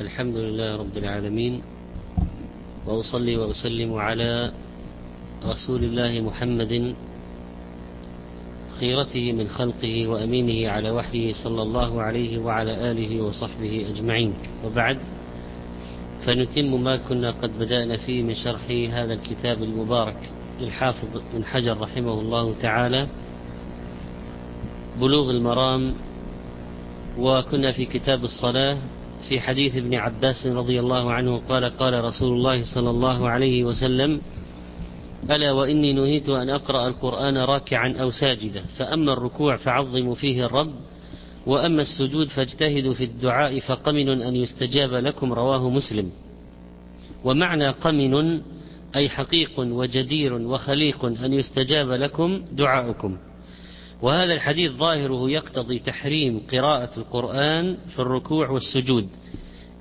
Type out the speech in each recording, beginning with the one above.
الحمد لله رب العالمين وأصلي وأسلم على رسول الله محمد خيرته من خلقه وأمينه على وحيه صلى الله عليه وعلى آله وصحبه أجمعين. وبعد فنتم ما كنا قد بدأنا فيه من شرح هذا الكتاب المبارك للحافظ بن حجر رحمه الله تعالى بلوغ المرام وكنا في كتاب الصلاة في حديث ابن عباس رضي الله عنه قال قال رسول الله صلى الله عليه وسلم ألا وإني نهيت أن أقرأ القرآن راكعا أو ساجدا فأما الركوع فعظموا فيه الرب وأما السجود فاجتهدوا في الدعاء فقمن أن يستجاب لكم رواه مسلم. ومعنى قمن أي حقيق وجدير وخليق أن يستجاب لكم دعاؤكم. وهذا الحديث ظاهره يقتضي تحريم قراءة القرآن في الركوع والسجود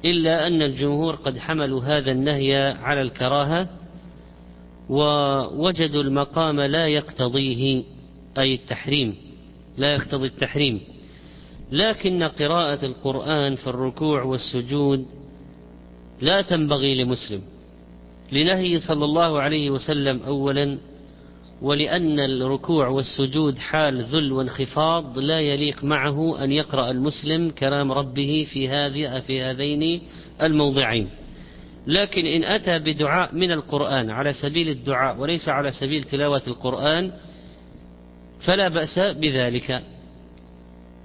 إلا أن الجمهور قد حملوا هذا النهي على الكراهة ووجدوا المقام لا يقتضيه أي التحريم لا يقتضي التحريم. لكن قراءة القرآن في الركوع والسجود لا تنبغي لمسلم. لنهي صلى الله عليه وسلم أولا ولأن الركوع والسجود حال ذل وانخفاض لا يليق معه أن يقرأ المسلم كلام ربه في هذه في هذين الموضعين. لكن إن أتى بدعاء من القرآن على سبيل الدعاء وليس على سبيل تلاوة القرآن فلا بأس بذلك.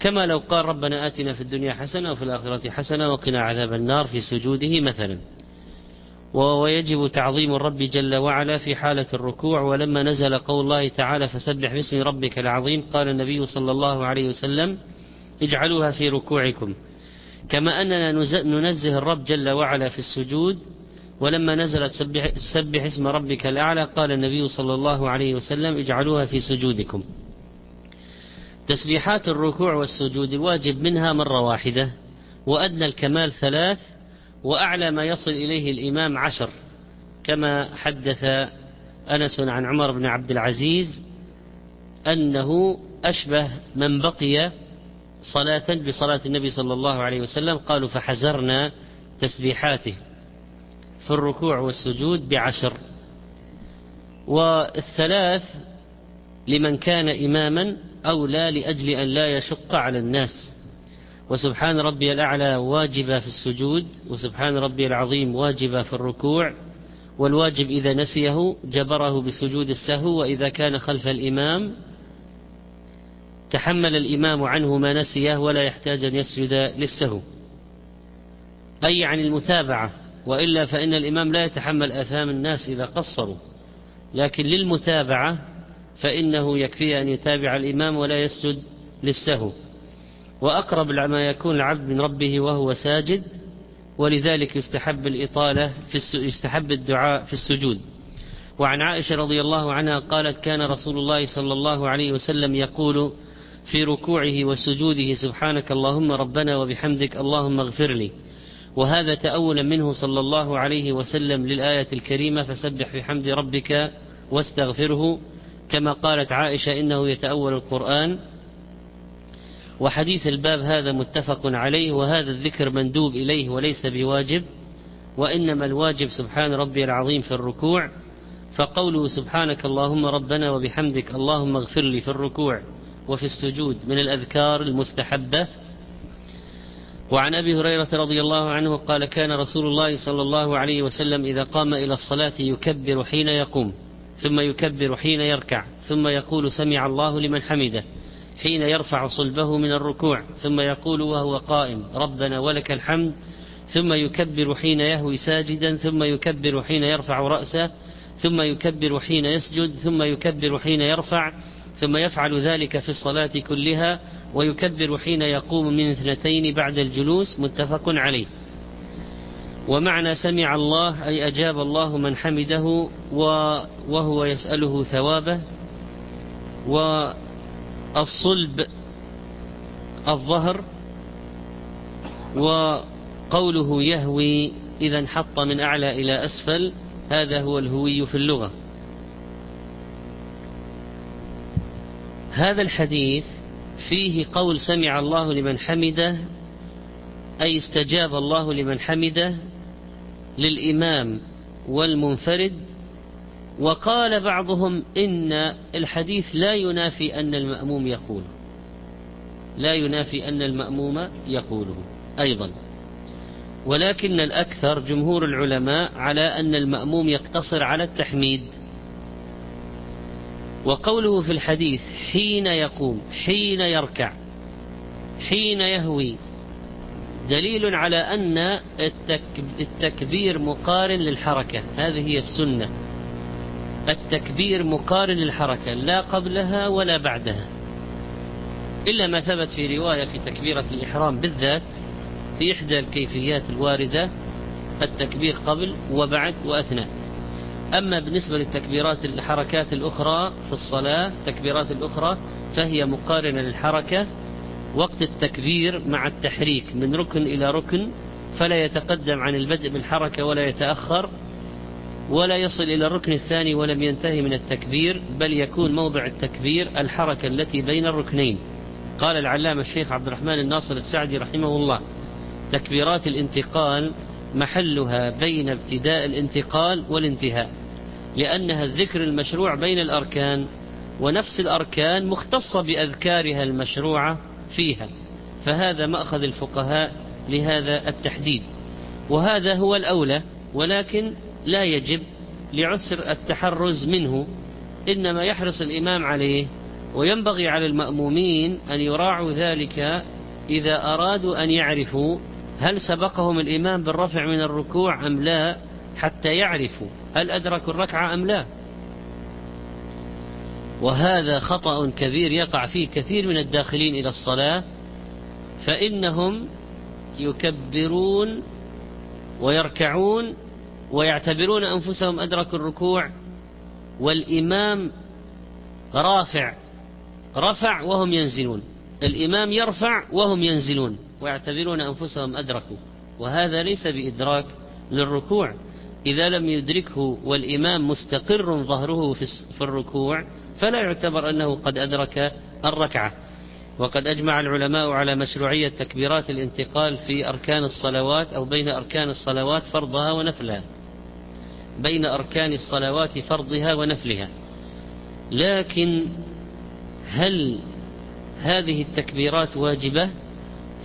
كما لو قال ربنا آتنا في الدنيا حسنة وفي الآخرة حسنة وقنا عذاب النار في سجوده مثلا. ويجب تعظيم الرب جل وعلا في حالة الركوع. ولما نزل قول الله تعالى فسبح باسم ربك العظيم قال النبي صلى الله عليه وسلم اجعلوها في ركوعكم. كما أننا ننزه الرب جل وعلا في السجود. ولما نزلت سبح, سبح اسم ربك الأعلى قال النبي صلى الله عليه وسلم اجعلوها في سجودكم. تسبيحات الركوع والسجود الواجب منها مرة واحدة وأدنى الكمال ثلاث وأعلى ما يصل إليه الإمام عشر كما حدث أنس عن عمر بن عبد العزيز أنه أشبه من بقي صلاة بصلاة النبي صلى الله عليه وسلم قالوا فحزرنا تسبيحاته في الركوع والسجود بعشر. والثلاث لمن كان إماما أو لا لأجل أن لا يشق على الناس. وسبحان ربي الأعلى واجبة في السجود وسبحان ربي العظيم واجبة في الركوع والواجب إذا نسيه جبره بسجود السهو وإذا كان خلف الإمام تحمل الإمام عنه ما نسيه ولا يحتاج أن يسجد للسهو. أي عن المتابعة وإلا فإن الإمام لا يتحمل آثام الناس إذا قصروا. لكن للمتابعة فإنه يكفي أن يتابع الإمام ولا يسجد للسهو. وأقرب ما يكون العبد من ربه وهو ساجد ولذلك يستحب الإطالة في يستحب الدعاء في السجود. وعن عائشة رضي الله عنها قالت كان رسول الله صلى الله عليه وسلم يقول في ركوعه وسجوده سبحانك اللهم ربنا وبحمدك اللهم اغفر لي. وهذا تأولا منه صلى الله عليه وسلم للآية الكريمة فسبح بحمد ربك واستغفره كما قالت عائشة إنه يتأول القرآن. وحديث الباب هذا متفق عليه وهذا الذكر مندوب إليه وليس بواجب وإنما الواجب سبحان ربي العظيم في الركوع فقوله سبحانك اللهم ربنا وبحمدك اللهم اغفر لي في الركوع وفي السجود من الأذكار المستحبة. وعن أبي هريرة رضي الله عنه قال كان رسول الله صلى الله عليه وسلم إذا قام إلى الصلاة يكبر حين يقوم ثم يكبر حين يركع ثم يقول سمع الله لمن حمده. حين يرفع صلبه من الركوع ثم يقول وهو قائم ربنا ولك الحمد ثم يكبر حين يهوي ساجدا ثم يكبر حين يرفع رأسه ثم يكبر حين يسجد ثم يكبر حين يرفع ثم يفعل ذلك في الصلاة كلها ويكبر حين يقوم من اثنتين بعد الجلوس متفق عليه. ومعنى سمع الله أي أجاب الله من حمده وهو يسأله ثوابه والصلب الظهر وقوله يهوي إذا انحط من أعلى إلى أسفل هذا هو الهوي في اللغة. هذا الحديث فيه قول سمع الله لمن حمده أي استجاب الله لمن حمده للإمام والمنفرد وقال بعضهم إن الحديث لا ينافي أن المأموم يقول. لا ينافي أن المأموم يقوله أيضا. ولكن الأكثر جمهور العلماء على أن المأموم يقتصر على التحميد. وقوله في الحديث حين يقوم حين يركع حين يهوي دليل على أن التكبير مقارن للحركة. هذه هي السنة. التكبير مقارن للحركة لا قبلها ولا بعدها. إلا ما ثبت في رواية في تكبيرة الإحرام بالذات في إحدى الكيفيات الواردة التكبير قبل وبعد وأثناء. أما بالنسبة للتكبيرات الحركات الأخرى في الصلاة التكبيرات الأخرى فهي مقارنة للحركة وقت التكبير مع التحريك من ركن إلى ركن فلا يتقدم عن البدء بالحركة ولا يتأخر. ولا يصل إلى الركن الثاني ولم ينتهي من التكبير بل يكون موضع التكبير الحركة التي بين الركنين. قال العلامة الشيخ عبد الرحمن الناصر السعدي رحمه الله تكبيرات الانتقال محلها بين ابتداء الانتقال والانتهاء لأنها الذكر المشروع بين الأركان ونفس الأركان مختصة بأذكارها المشروعة فيها فهذا مأخذ الفقهاء لهذا التحديد. وهذا هو الأولى ولكن لا يجب لعسر التحرز منه إنما يحرص الإمام عليه وينبغي على المأمومين أن يراعوا ذلك إذا أرادوا أن يعرفوا هل سبقهم الإمام بالرفع من الركوع أم لا حتى يعرفوا هل أدركوا الركعة أم لا. وهذا خطأ كبير يقع فيه كثير من الداخلين إلى الصلاة فإنهم يكبرون ويركعون ويعتبرون أنفسهم أدركوا الركوع والإمام رافع رفع وهم ينزلون. الإمام يرفع وهم ينزلون. ويعتبرون أنفسهم أدركوا. وهذا ليس بإدراك للركوع. إذا لم يدركه والإمام مستقر ظهره في الركوع فلا يعتبر أنه قد أدرك الركعة. وقد أجمع العلماء على مشروعية تكبيرات الانتقال في أركان الصلوات أو بين أركان الصلوات فرضها ونفلها. بين أركان الصلوات فرضها ونفلها. لكن هل هذه التكبيرات واجبة؟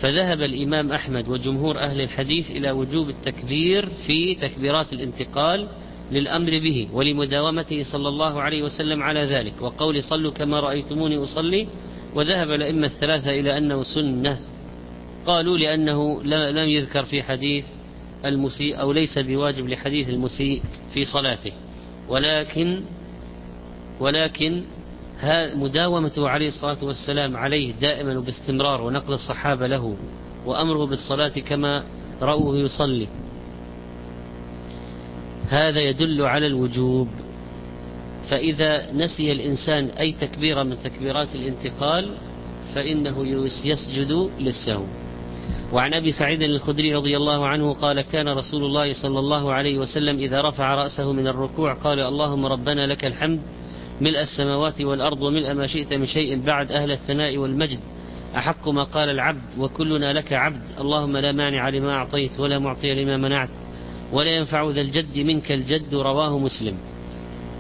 فذهب الإمام أحمد وجمهور أهل الحديث إلى وجوب التكبير في تكبيرات الانتقال للأمر به ولمداومته صلى الله عليه وسلم على ذلك. وقول صلوا كما رأيتموني أصلي وذهب الأئمة الثلاثة إلى أنه سنة. قالوا لأنه لم يذكر في حديث المسيء أو ليس بواجب لحديث المسيء في صلاته. ولكن ولكن مداومته عليه الصلاة والسلام عليه دائما وباستمرار ونقل الصحابة له وأمره بالصلاة كما رأوه يصلي. هذا يدل على الوجوب. فإذا نسي الإنسان أي تكبيرة من تكبيرات الانتقال فإنه يسجد للسهو. وعن أبي سعيد الخدري رضي الله عنه قال كان رسول الله صلى الله عليه وسلم إذا رفع رأسه من الركوع قال اللهم ربنا لك الحمد ملء السماوات والأرض وملء ما شئت من شيء بعد أهل الثناء والمجد أحق ما قال العبد وكلنا لك عبد اللهم لا مانع لما أعطيت ولا معطي لما منعت ولا ينفع ذا الجد منك الجد رواه مسلم.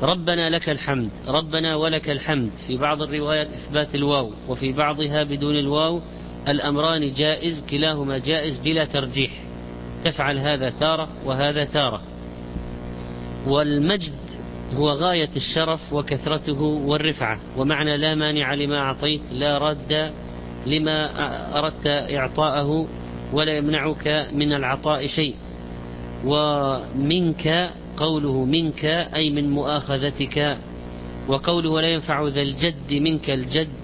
ربنا لك الحمد ربنا ولك الحمد في بعض الروايات إثبات الواو وفي بعضها بدون الواو الأمران جائز كلاهما جائز بلا ترجيح. تفعل هذا تارة وهذا تارة. والمجد هو غاية الشرف وكثرته والرفعة. ومعنى لا مانع لما أعطيت لا رد لما أردت إعطاءه ولا يمنعك من العطاء شيء. ومنك قوله منك أي من مؤاخذتك. وقوله ولا ينفع ذا الجد منك الجد.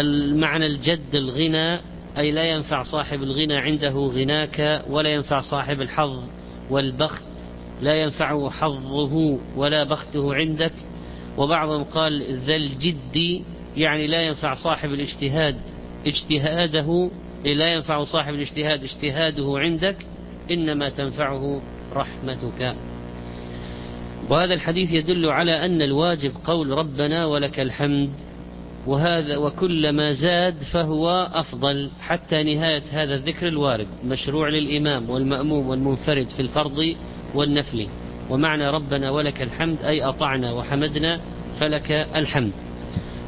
المعنى الجد الغنى أي لا ينفع صاحب الغنى عنده غناك ولا ينفع صاحب الحظ والبخت لا ينفعه حظه ولا بخته عندك. وبعضهم قال ذا الجد يعني لا ينفع صاحب الاجتهاد اجتهاده لا ينفع صاحب الاجتهاد اجتهاده عندك إنما تنفعه رحمتك. وهذا الحديث يدل على أن الواجب قول ربنا ولك الحمد وهذا وكل ما زاد فهو أفضل حتى نهاية هذا الذكر الوارد مشروع للإمام والمأموم والمنفرد في الفرض والنفل. ومعنى ربنا ولك الحمد أي أطعنا وحمدنا فلك الحمد.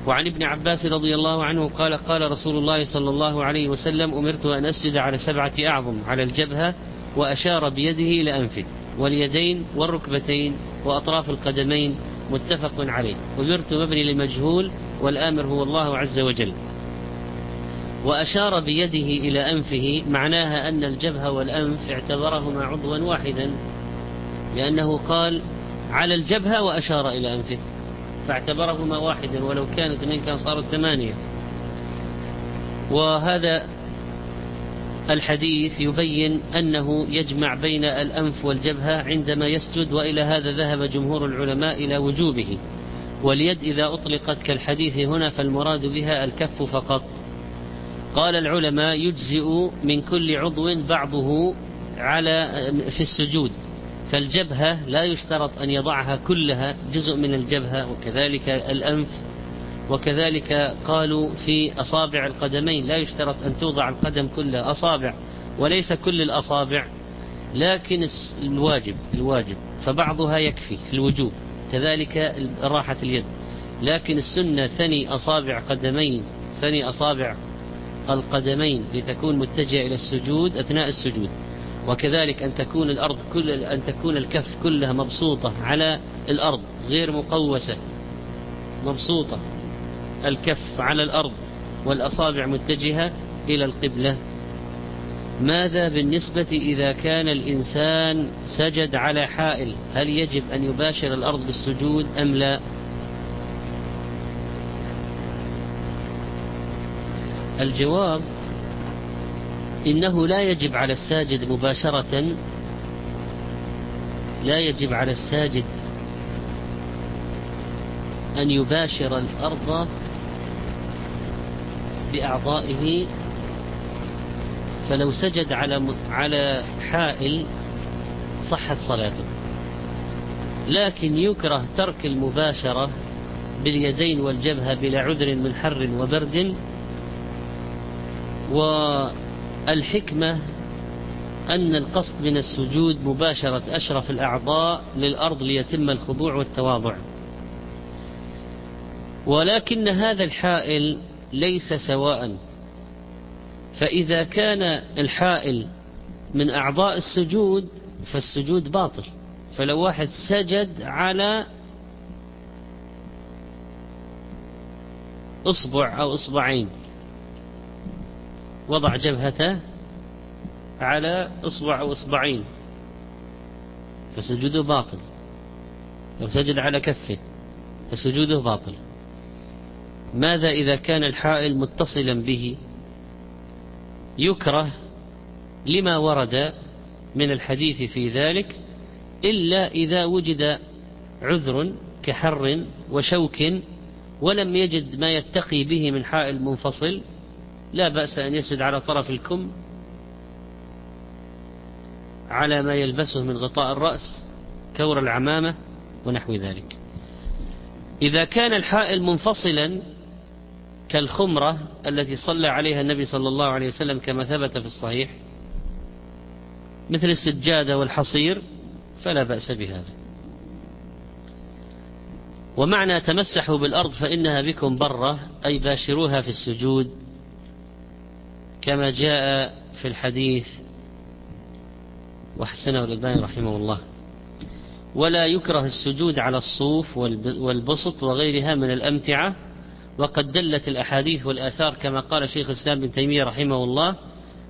وعن ابن عباس رضي الله عنه قال قال رسول الله صلى الله عليه وسلم أمرت أن أسجد على سبعة أعظم على الجبهة وأشار بيده إلى أنفه واليدين والركبتين وأطراف القدمين متفق عليه. أمرت مبني لمجهول والآمر هو الله عز وجل. وأشار بيده إلى أنفه معناها أن الجبهة والأنف اعتبرهما عضوا واحدا لأنه قال على الجبهة وأشار إلى أنفه. فاعتبرهما واحدا ولو كانوا اثنين كان صاروا ثمانية. وهذا الحديث يبين أنه يجمع بين الأنف والجبهة عندما يسجد وإلى هذا ذهب جمهور العلماء إلى وجوبه. واليد إذا أطلقت كالحديث هنا فالمراد بها الكف فقط. قال العلماء يجزئ من كل عضو بعضه على في السجود فالجبهة لا يشترط أن يضعها كلها جزء من الجبهة وكذلك الأنف وكذلك قالوا في أصابع القدمين لا يشترط أن توضع القدم كلها أصابع وليس كل الأصابع لكن الواجب الواجب فبعضها يكفي في الوجوب. كذلك راحة اليد. لكن السنة ثني أصابع قدمين ثني أصابع القدمين لتكون متجهة إلى السجود أثناء السجود. وكذلك أن تكون الأرض كل أن تكون الكف كلها مبسوطة على الأرض غير مقوسة مبسوطة. الكف على الأرض والأصابع متجهة إلى القبلة. ماذا بالنسبة إذا كان الإنسان سجد على حائل؟ هل يجب أن يباشر الأرض بالسجود أم لا؟ الجواب إنه لا يجب على الساجد مباشرة. لا يجب على الساجد أن يباشر الأرض بأعضائه فلو سجد على على حائل صحت صلاته. لكن يكره ترك المباشرة باليدين والجبهة بلا عذر من حر وبرد. والحكمة أن القصد من السجود مباشرة أشرف الأعضاء للأرض ليتم الخضوع والتواضع. ولكن هذا الحائل ليس سواء. فإذا كان الحائل من أعضاء السجود فالسجود باطل. فلو واحد سجد على أصبع أو أصبعين وضع جبهته على أصبع أو أصبعين فسجوده باطل. لو سجد على كفه فسجوده باطل. ماذا إذا كان الحائل متصلا به؟ يكره لما ورد من الحديث في ذلك إلا إذا وجد عذر كحر وشوك ولم يجد ما يتقي به من حائل منفصل لا بأس أن يسد على طرف الكم على ما يلبسه من غطاء الرأس كور العمامة ونحو ذلك. إذا كان الحائل منفصلا كالخمرة التي صلى عليها النبي صلى الله عليه وسلم كما ثبت في الصحيح مثل السجادة والحصير فلا بأس بهذا. ومعنى تمسحوا بالأرض فإنها بكم برة أي باشروها في السجود كما جاء في الحديث وحسنه الألباني رحمه الله. ولا يكره السجود على الصوف والبسط وغيرها من الأمتعة وقد دلت الأحاديث والآثار كما قال شيخ الإسلام بن تيمية رحمه الله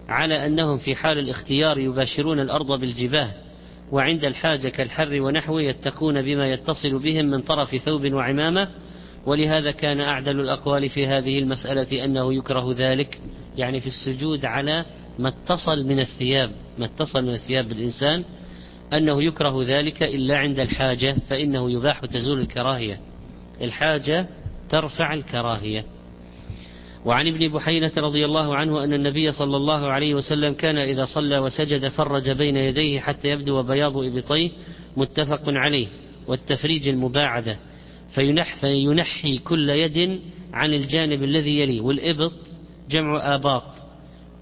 على أنهم في حال الاختيار يباشرون الأرض بالجباه وعند الحاجة كالحر ونحوه يتقون بما يتصل بهم من طرف ثوب وعمامة ولهذا كان أعدل الأقوال في هذه المسألة أنه يكره ذلك يعني في السجود على ما اتصل من الثياب ما اتصل من الثياب بالإنسان أنه يكره ذلك إلا عند الحاجة فإنه يباح تزول الكراهية. الحاجة ترفع الكراهية. وعن ابن بحينة رضي الله عنه أن النبي صلى الله عليه وسلم كان إذا صلى وسجد فرج بين يديه حتى يبدو بياض إبطيه متفق عليه والتفريج المباعدة فينح فينحي كل يد عن الجانب الذي يليه والإبط جمع آباط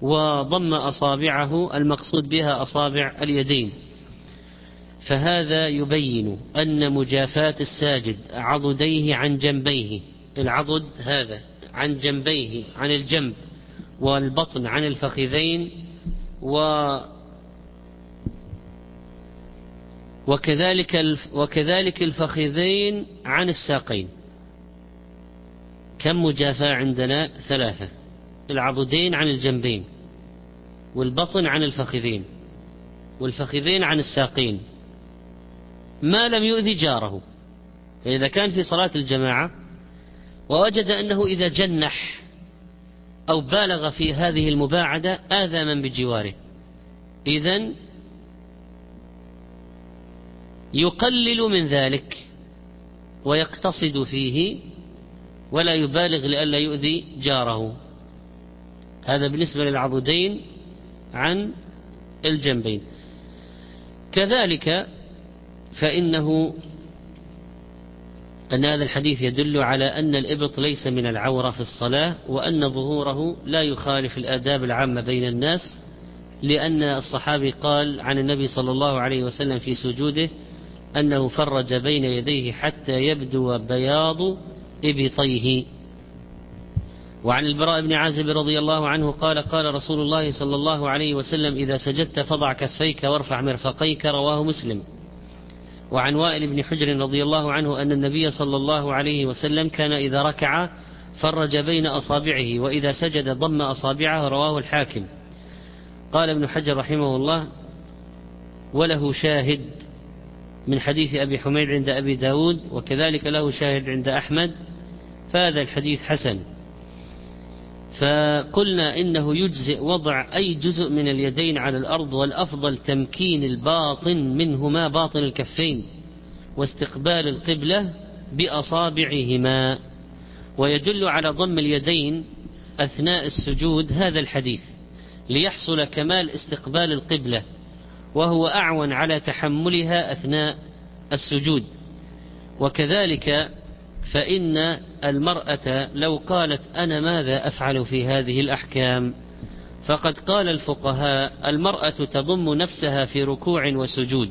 وضم أصابعه المقصود بها أصابع اليدين. فهذا يبين أن مجافاة الساجد عضديه عن جنبيه. العضد هذا عن جنبيه عن الجنب والبطن عن الفخذين و وكذلك وكذلك الفخذين عن الساقين. كم مجافاة عندنا؟ ثلاثة. العضدين عن الجنبين والبطن عن الفخذين والفخذين عن الساقين. ما لم يؤذي جاره. فإذا كان في صلاة الجماعة ووجد أنه إذا جنح أو بالغ في هذه المباعدة آذى من بجواره. إذا يقلل من ذلك ويقتصد فيه ولا يبالغ لئلا يؤذي جاره. هذا بالنسبة للعضدين عن الجنبين. كذلك فإنه أن هذا الحديث يدل على أن الإبط ليس من العورة في الصلاة وأن ظهوره لا يخالف الآداب العامة بين الناس لأن الصحابي قال عن النبي صلى الله عليه وسلم في سجوده أنه فرج بين يديه حتى يبدو بياض إبطيه. وعن البراء بن عازب رضي الله عنه قال قال رسول الله صلى الله عليه وسلم إذا سجدت فضع كفيك وارفع مرفقيك. رواه مسلم. وعن وائل بن حجر رضي الله عنه أن النبي صلى الله عليه وسلم كان إذا ركع فرج بين أصابعه وإذا سجد ضم أصابعه رواه الحاكم. قال ابن حجر رحمه الله وله شاهد من حديث أبي حميد عند أبي داود وكذلك له شاهد عند أحمد فهذا الحديث حسن. فقلنا إنه يجزئ وضع أي جزء من اليدين على الأرض والأفضل تمكين الباطن منهما باطن الكفين واستقبال القبلة بأصابعهما. ويدل على ضم اليدين أثناء السجود هذا الحديث ليحصل كمال استقبال القبلة وهو أعون على تحملها أثناء السجود. وكذلك فإن المرأة لو قالت أنا ماذا أفعل في هذه الأحكام؟ فقد قال الفقهاء المرأة تضم نفسها في ركوع وسجود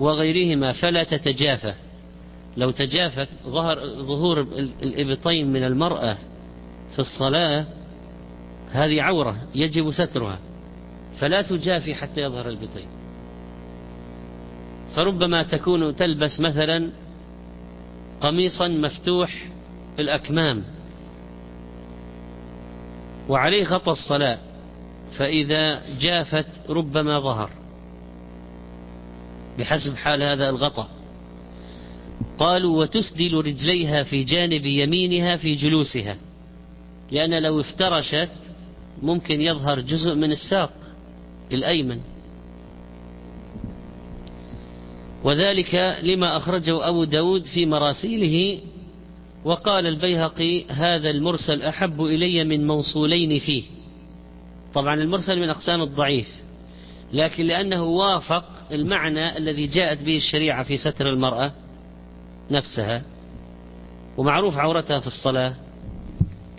وغيرهما فلا تتجافى. لو تجافت ظهر ظهور الإبطين من المرأة في الصلاة هذه عورة يجب سترها فلا تجافي حتى يظهر البطين. فربما تكون تلبس مثلا قميصا مفتوح الأكمام وعليه غطى الصلاة فإذا جافت ربما ظهر بحسب حال هذا الغطاء. قالوا وتسدل رجليها في جانب يمينها في جلوسها لأن لو افترشت ممكن يظهر جزء من الساق الأيمن. وذلك لما أخرجه أبو داود في مراسيله وقال البيهقي هذا المرسل أحب إلي من موصولين فيه. طبعا المرسل من أقسام الضعيف لكن لأنه وافق المعنى الذي جاءت به الشريعة في ستر المرأة نفسها ومعروف عورتها في الصلاة.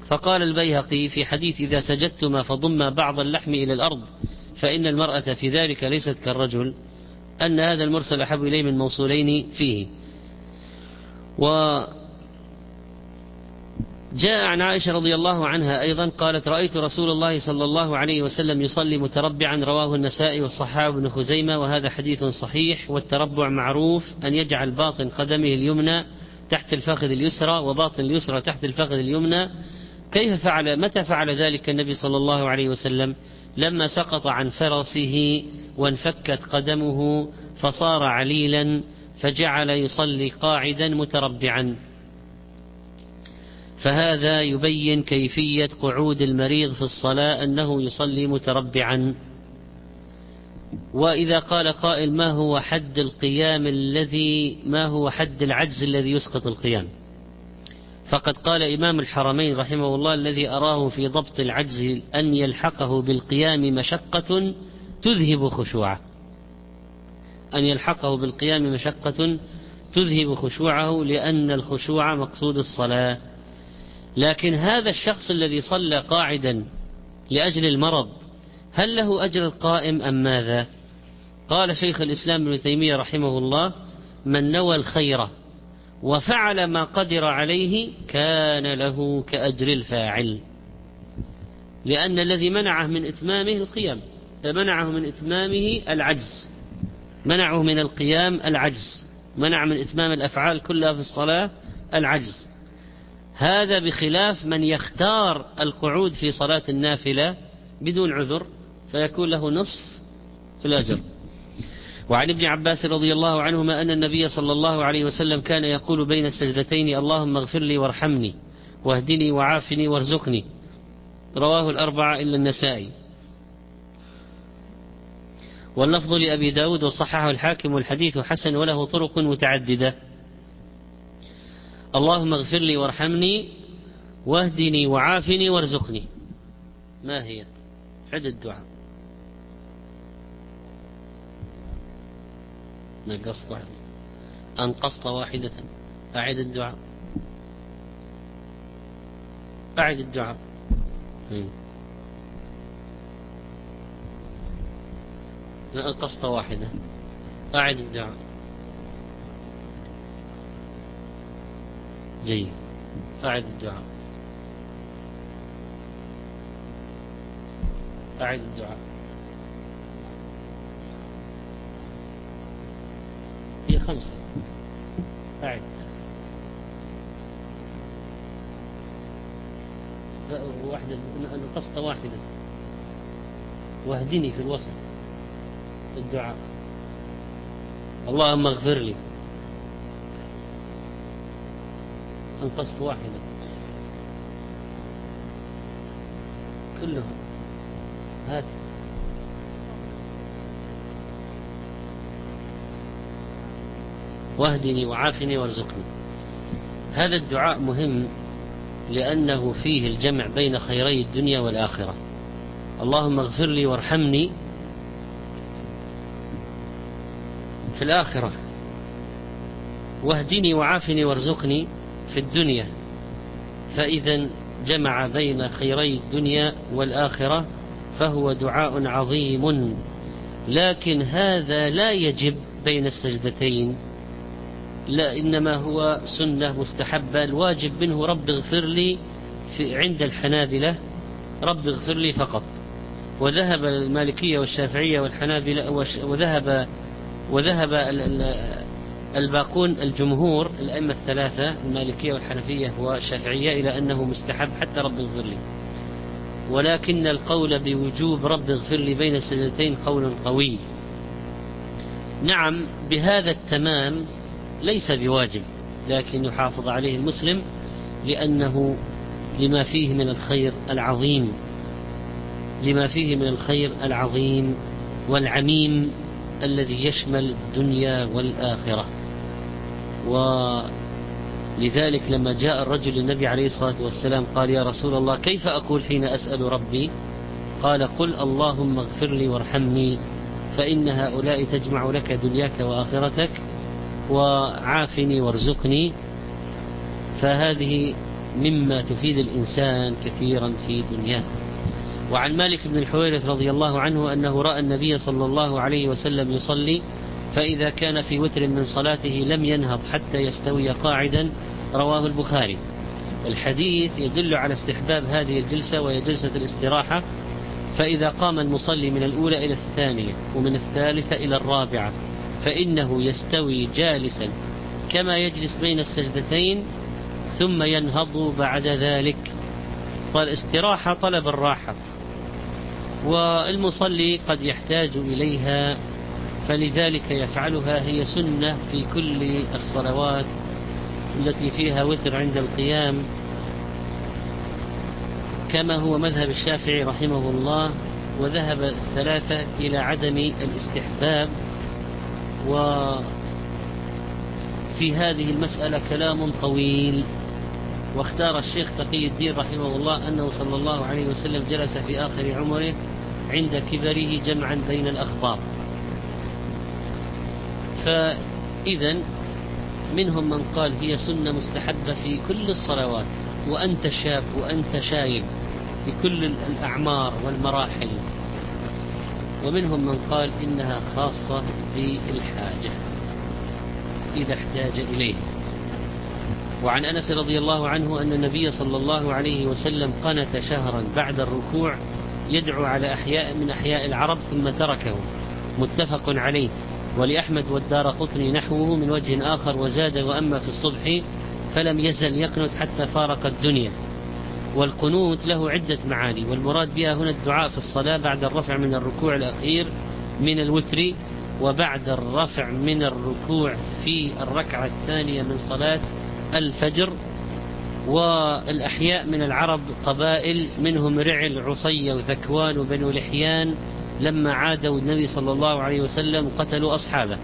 فقال البيهقي في حديث إذا سجدتما فضم بعض اللحم إلى الأرض فإن المرأة في ذلك ليست كالرجل. أن هذا المرسل أحب إليه من موصولين فيه. و جاء عن عائشة رضي الله عنها أيضا قالت رأيت رسول الله صلى الله عليه وسلم يصلي متربعا رواه النسائي والصحابة بن خزيمة وهذا حديث صحيح والتربع معروف أن يجعل باطن قدمه اليمنى تحت الفخذ اليسرى وباطن اليسرى تحت الفخذ اليمنى. كيف فعل؟ متى فعل ذلك النبي صلى الله عليه وسلم؟ لما سقط عن فرسه وانفكت قدمه فصار عليلا فجعل يصلي قاعدا متربعا. فهذا يبين كيفية قعود المريض في الصلاة أنه يصلي متربعا. وإذا قال قائل ما هو حد القيام الذي ما هو حد العجز الذي يسقط القيام؟ فقد قال إمام الحرمين رحمه الله الذي أراه في ضبط العجز أن يلحقه بالقيام مشقة تذهب خشوعه. أن يلحقه بالقيام مشقة تذهب خشوعه لأن الخشوع مقصود الصلاة. لكن هذا الشخص الذي صلى قاعدا لأجل المرض هل له أجر القائم أم ماذا؟ قال شيخ الإسلام ابن تيمية رحمه الله من نوى الخير وفعل ما قدر عليه كان له كأجر الفاعل لأن الذي منعه من إتمامه القيام. منعه من إتمامه العجز. منعه من القيام العجز. منع من إتمام الأفعال كلها في الصلاة العجز. هذا بخلاف من يختار القعود في صلاة النافلة بدون عذر فيكون له نصف الأجر. وعن ابن عباس رضي الله عنهما أن النبي صلى الله عليه وسلم كان يقول بين السجدتين اللهم اغفر لي وارحمني واهدني وعافني وارزقني. رواه الأربعة إلا النسائي. واللفظ لأبي داود وصححه الحاكم والحديث حسن وله طرق متعددة. اللهم اغفر لي وارحمني واهدني وعافني وارزقني. ما هي؟ عد الدعاء. نقصت واحدة. أنقصت واحدة. أعد الدعاء. أعد الدعاء. أنقصت واحدة. أعد الدعاء. جيد. أعد الدعاء. أعد الدعاء. هي خمسة. أعد واحدة نقصت واحدة. واهدني في الوسط. الدعاء. اللهم اغفر لي. انقصت واحدة. كلهم. هات. واهدني وعافني وارزقني. هذا الدعاء مهم لأنه فيه الجمع بين خيري الدنيا والآخرة. اللهم اغفر لي وارحمني في الآخرة. واهدني وعافني وارزقني في الدنيا. فإذا جمع بين خيري الدنيا والآخرة فهو دعاء عظيم. لكن هذا لا يجب بين السجدتين لا إنما هو سنة مستحبة. الواجب منه رب اغفر لي في عند الحنابلة رب اغفر لي فقط. وذهب المالكية والشافعية والحنابلة وذهب وذهب الباقون الجمهور الأئمة الثلاثة المالكية والحنفية والشافعية إلى أنه مستحب حتى رب اغفر لي. ولكن القول بوجوب رب اغفر لي بين السجدتين قول قوي. نعم بهذا التمام ليس بواجب لكن يحافظ عليه المسلم لأنه لما فيه من الخير العظيم لما فيه من الخير العظيم والعميم الذي يشمل الدنيا والآخرة. ولذلك لما جاء الرجل للنبي عليه الصلاة والسلام قال يا رسول الله كيف أقول حين أسأل ربي؟ قال قل اللهم اغفر لي وارحمني فإن هؤلاء تجمع لك دنياك وآخرتك وعافني وارزقني. فهذه مما تفيد الإنسان كثيرا في دنياه. وعن مالك بن الحويرث رضي الله عنه أنه رأى النبي صلى الله عليه وسلم يصلي فإذا كان في وتر من صلاته لم ينهض حتى يستوي قاعدا رواه البخاري. الحديث يدل على استحباب هذه الجلسة وهي جلسة الاستراحة فإذا قام المصلي من الأولى إلى الثانية ومن الثالثة إلى الرابعة فإنه يستوي جالسا كما يجلس بين السجدتين ثم ينهض بعد ذلك. فالاستراحة طلب الراحة. والمصلي قد يحتاج إليها فلذلك يفعلها هي سنة في كل الصلوات التي فيها وتر عند القيام. كما هو مذهب الشافعي رحمه الله وذهب الثلاثة إلى عدم الاستحباب. وفي هذه المسألة كلام طويل. واختار الشيخ تقي الدين رحمه الله أنه صلى الله عليه وسلم جلس في آخر عمره عند كبره جمعا بين الأخبار. فإذا منهم من قال هي سنة مستحبة في كل الصلوات وأنت شاب وأنت شايب في كل الأعمار والمراحل. ومنهم من قال إنها خاصة بالحاجة إذا احتاج إليه. وعن أنس رضي الله عنه أن النبي صلى الله عليه وسلم قنت شهرا بعد الركوع يدعو على أحياء من أحياء العرب ثم تركه. متفق عليه. ولأحمد والدار قطني نحوه من وجه آخر وزاد وأما في الصبح فلم يزل يقنت حتى فارق الدنيا. والقنوت له عدة معاني والمراد بها هنا الدعاء في الصلاة بعد الرفع من الركوع الأخير من الوتر وبعد الرفع من الركوع في الركعة الثانية من صلاة الفجر. والأحياء من العرب قبائل منهم رعل عصي وذكوان وبنو لحيان لما عادوا النبي صلى الله عليه وسلم قتلوا أصحابه.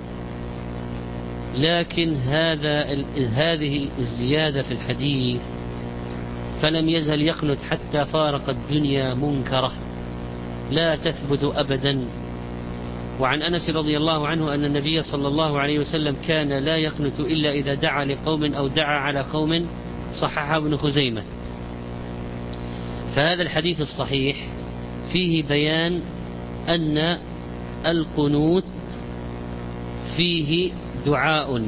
لكن هذا هذه الزيادة في الحديث فلم يزل يقنت حتى فارق الدنيا منكرة. لا تثبت أبدا. وعن أنس رضي الله عنه أن النبي صلى الله عليه وسلم كان لا يقنت إلا إذا دعا لقوم أو دعا على قوم صححه ابن خزيمة. فهذا الحديث الصحيح فيه بيان أن القنوت فيه دعاء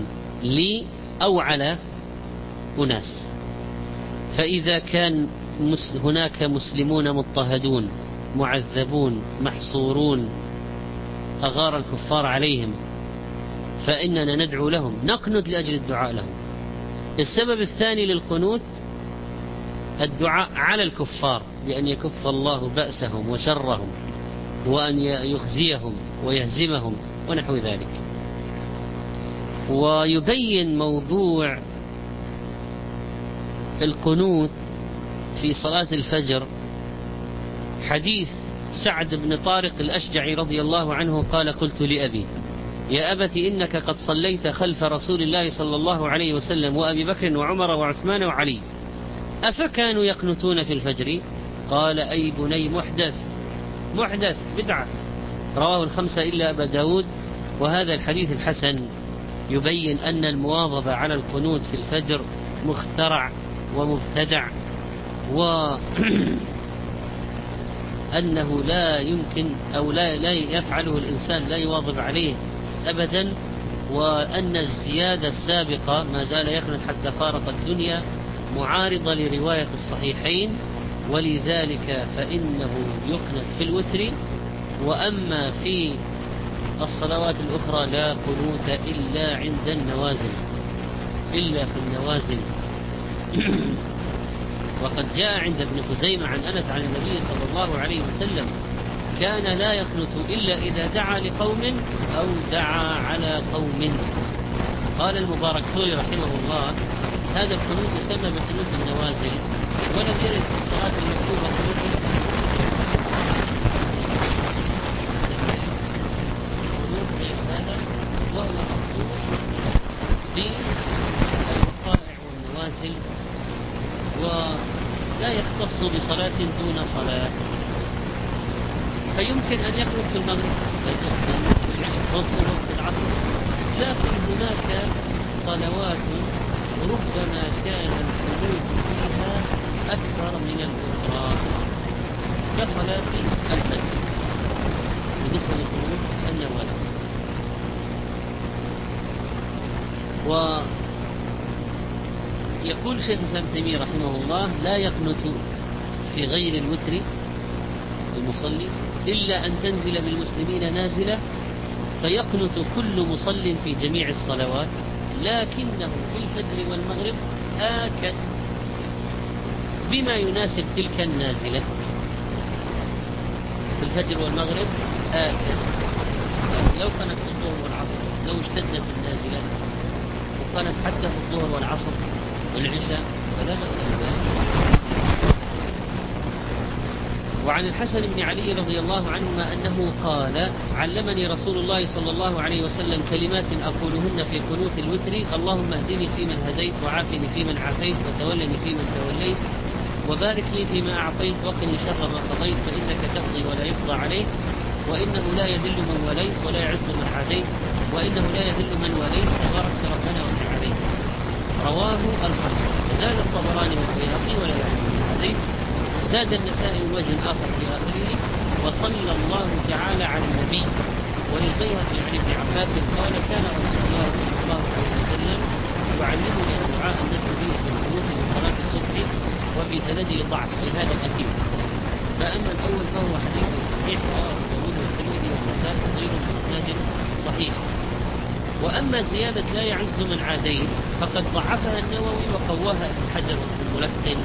لي أو على أناس. فإذا كان هناك مسلمون مضطهدون معذبون محصورون أغار الكفار عليهم فإننا ندعو لهم نقنت لأجل الدعاء لهم. السبب الثاني للقنوت الدعاء على الكفار بأن يكف الله بأسهم وشرهم وأن يخزيهم ويهزمهم ونحو ذلك. ويبين موضوع القنوت في صلاة الفجر. حديث سعد بن طارق الأشجعي رضي الله عنه قال قلت لأبي يا أبت إنك قد صليت خلف رسول الله صلى الله عليه وسلم وأبي بكر وعمر وعثمان وعلي. أفكانوا يقنتون في الفجر؟ قال أي بني محدث. محدث بدعة. رواه الخمسة إلا أبا داود. وهذا الحديث الحسن يبين أن المواظبة على القنوت في الفجر مخترع ومبتدع و أنه لا يمكن أو لا, لا يفعله الإنسان لا يواظب عليه. أبدا وأن الزيادة السابقة ما زال يقنط حتى فارق الدنيا معارضة لرواية الصحيحين ولذلك فإنه يقنط في الوتر. وأما في الصلوات الأخرى لا قنوت إلا عند النوازل إلا في النوازل. وقد جاء عند ابن خزيمة عن أنس عن النبي صلى الله عليه وسلم كان لا يقنت إلا إذا دعا لقوم أو دعا على قوم. قال المبارك فوري رحمه الله هذا القنوت يسمى بقنوت النوازل ولم يرد في الصلاة المكتوبة قنوت وهو مخصوص بالوقائع والنوازل ولا يختص بصلاة دون صلاة. فيمكن أن يخرج في المغرب والظهر في العصر. لكن هناك صلوات ربما كان الخروج فيها أكثر من الأخرى كصلاة الفجر. بالنسبة للخروج النوازل و يقول شيخ الإسلام تيمية رحمه الله لا يقنت في غير الوتر المصلي. إلا أن تنزل بالمسلمين نازلة فيقنت كل مصل في جميع الصلوات لكنه في الفجر والمغرب آكد بما يناسب تلك النازلة في الفجر والمغرب آكد لو كانت في الظهر والعصر لو اشتدت النازلة وكانت حتى في الظهر والعصر والعشاء فلا بأس بذلك. وعن الحسن بن علي رضي الله عنهما أنه قال علمني رسول الله صلى الله عليه وسلم كلمات أقولهن في قنوت الوتر اللهم اهدني فيمن هديت وعافني فيمن عافيت وتولني فيمن توليت وبارك لي فيما أعطيت وقني شر ما قضيت فإنك تقضي ولا يقضى عليك وإنه لا يذل من وليت ولا يعز من عاديت وإنه لا يذل من وليت تبارك ربنا وتعاليت. رواه الخمسة زاد الطبراني والبيهقي ولا يعرف الحديث زاد النسائي من وجه آخر في آخره وصلى الله تعالى على النبي وللبيهقي عن ابن عباس قال كان رسول الله صلى الله عليه وسلم يعلمني الدعاء ادعو به في القنوت من صلاة الصبح وفي سنده ضعف أي هذا الأخير فأما الأول فهو حديث صحيح رواه داود والترمذي والنسائي وغيره بإسناد صحيح. وأما زيادة لا يعز من عادين فقد ضعفها النووي وقواها ابن حجر الملقن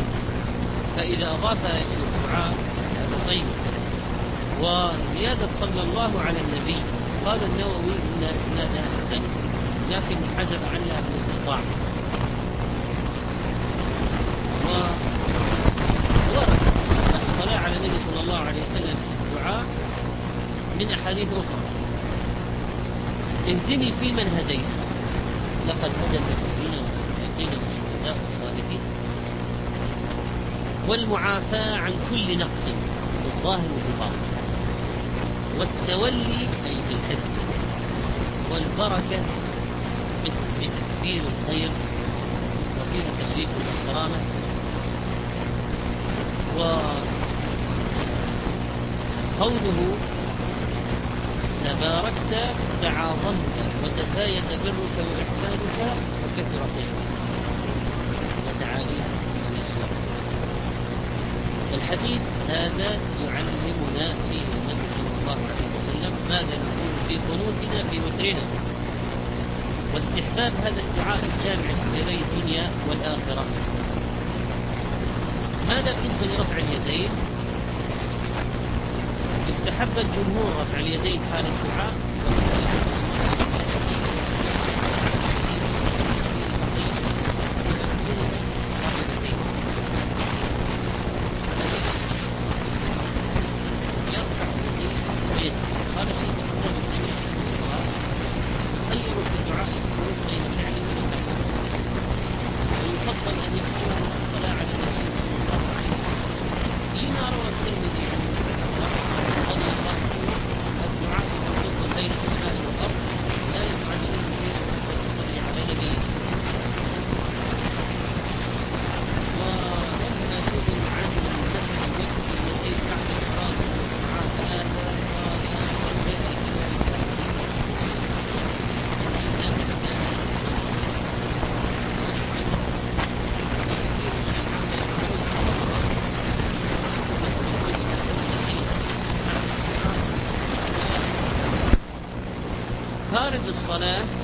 فإذا إلى الدعاء هذا طيب. وزيادة صلى الله على النبي قال النووي إن إسنادها حسن لكن حجب عنها بالانقطاع وورد الصلاة على النبي صلى الله عليه وسلم في الدعاء من أحاديث أخرى. اهدني في من هديت لقد هدى النبيين والصديقين والشهداء والصالحين والمعافاة عن كل نقص في الظاهر وفي الباطن. والتولي أي في الحفظ. والبركة بتكثير الخير وفيها تشريف والكرامة وقوله تباركت تعاظمت وتزايد برك وإحسانك وكثر خيرك الحديث هذا يعلمنا فيه النبي صلى الله عليه وسلم ماذا نقول في قنوتنا في وترنا. واستحباب هذا الدعاء الجامع لخيري الدنيا والآخرة. ماذا بالنسبة لرفع اليدين؟ استحب الجمهور رفع اليدين حال الدعاء. الصلاة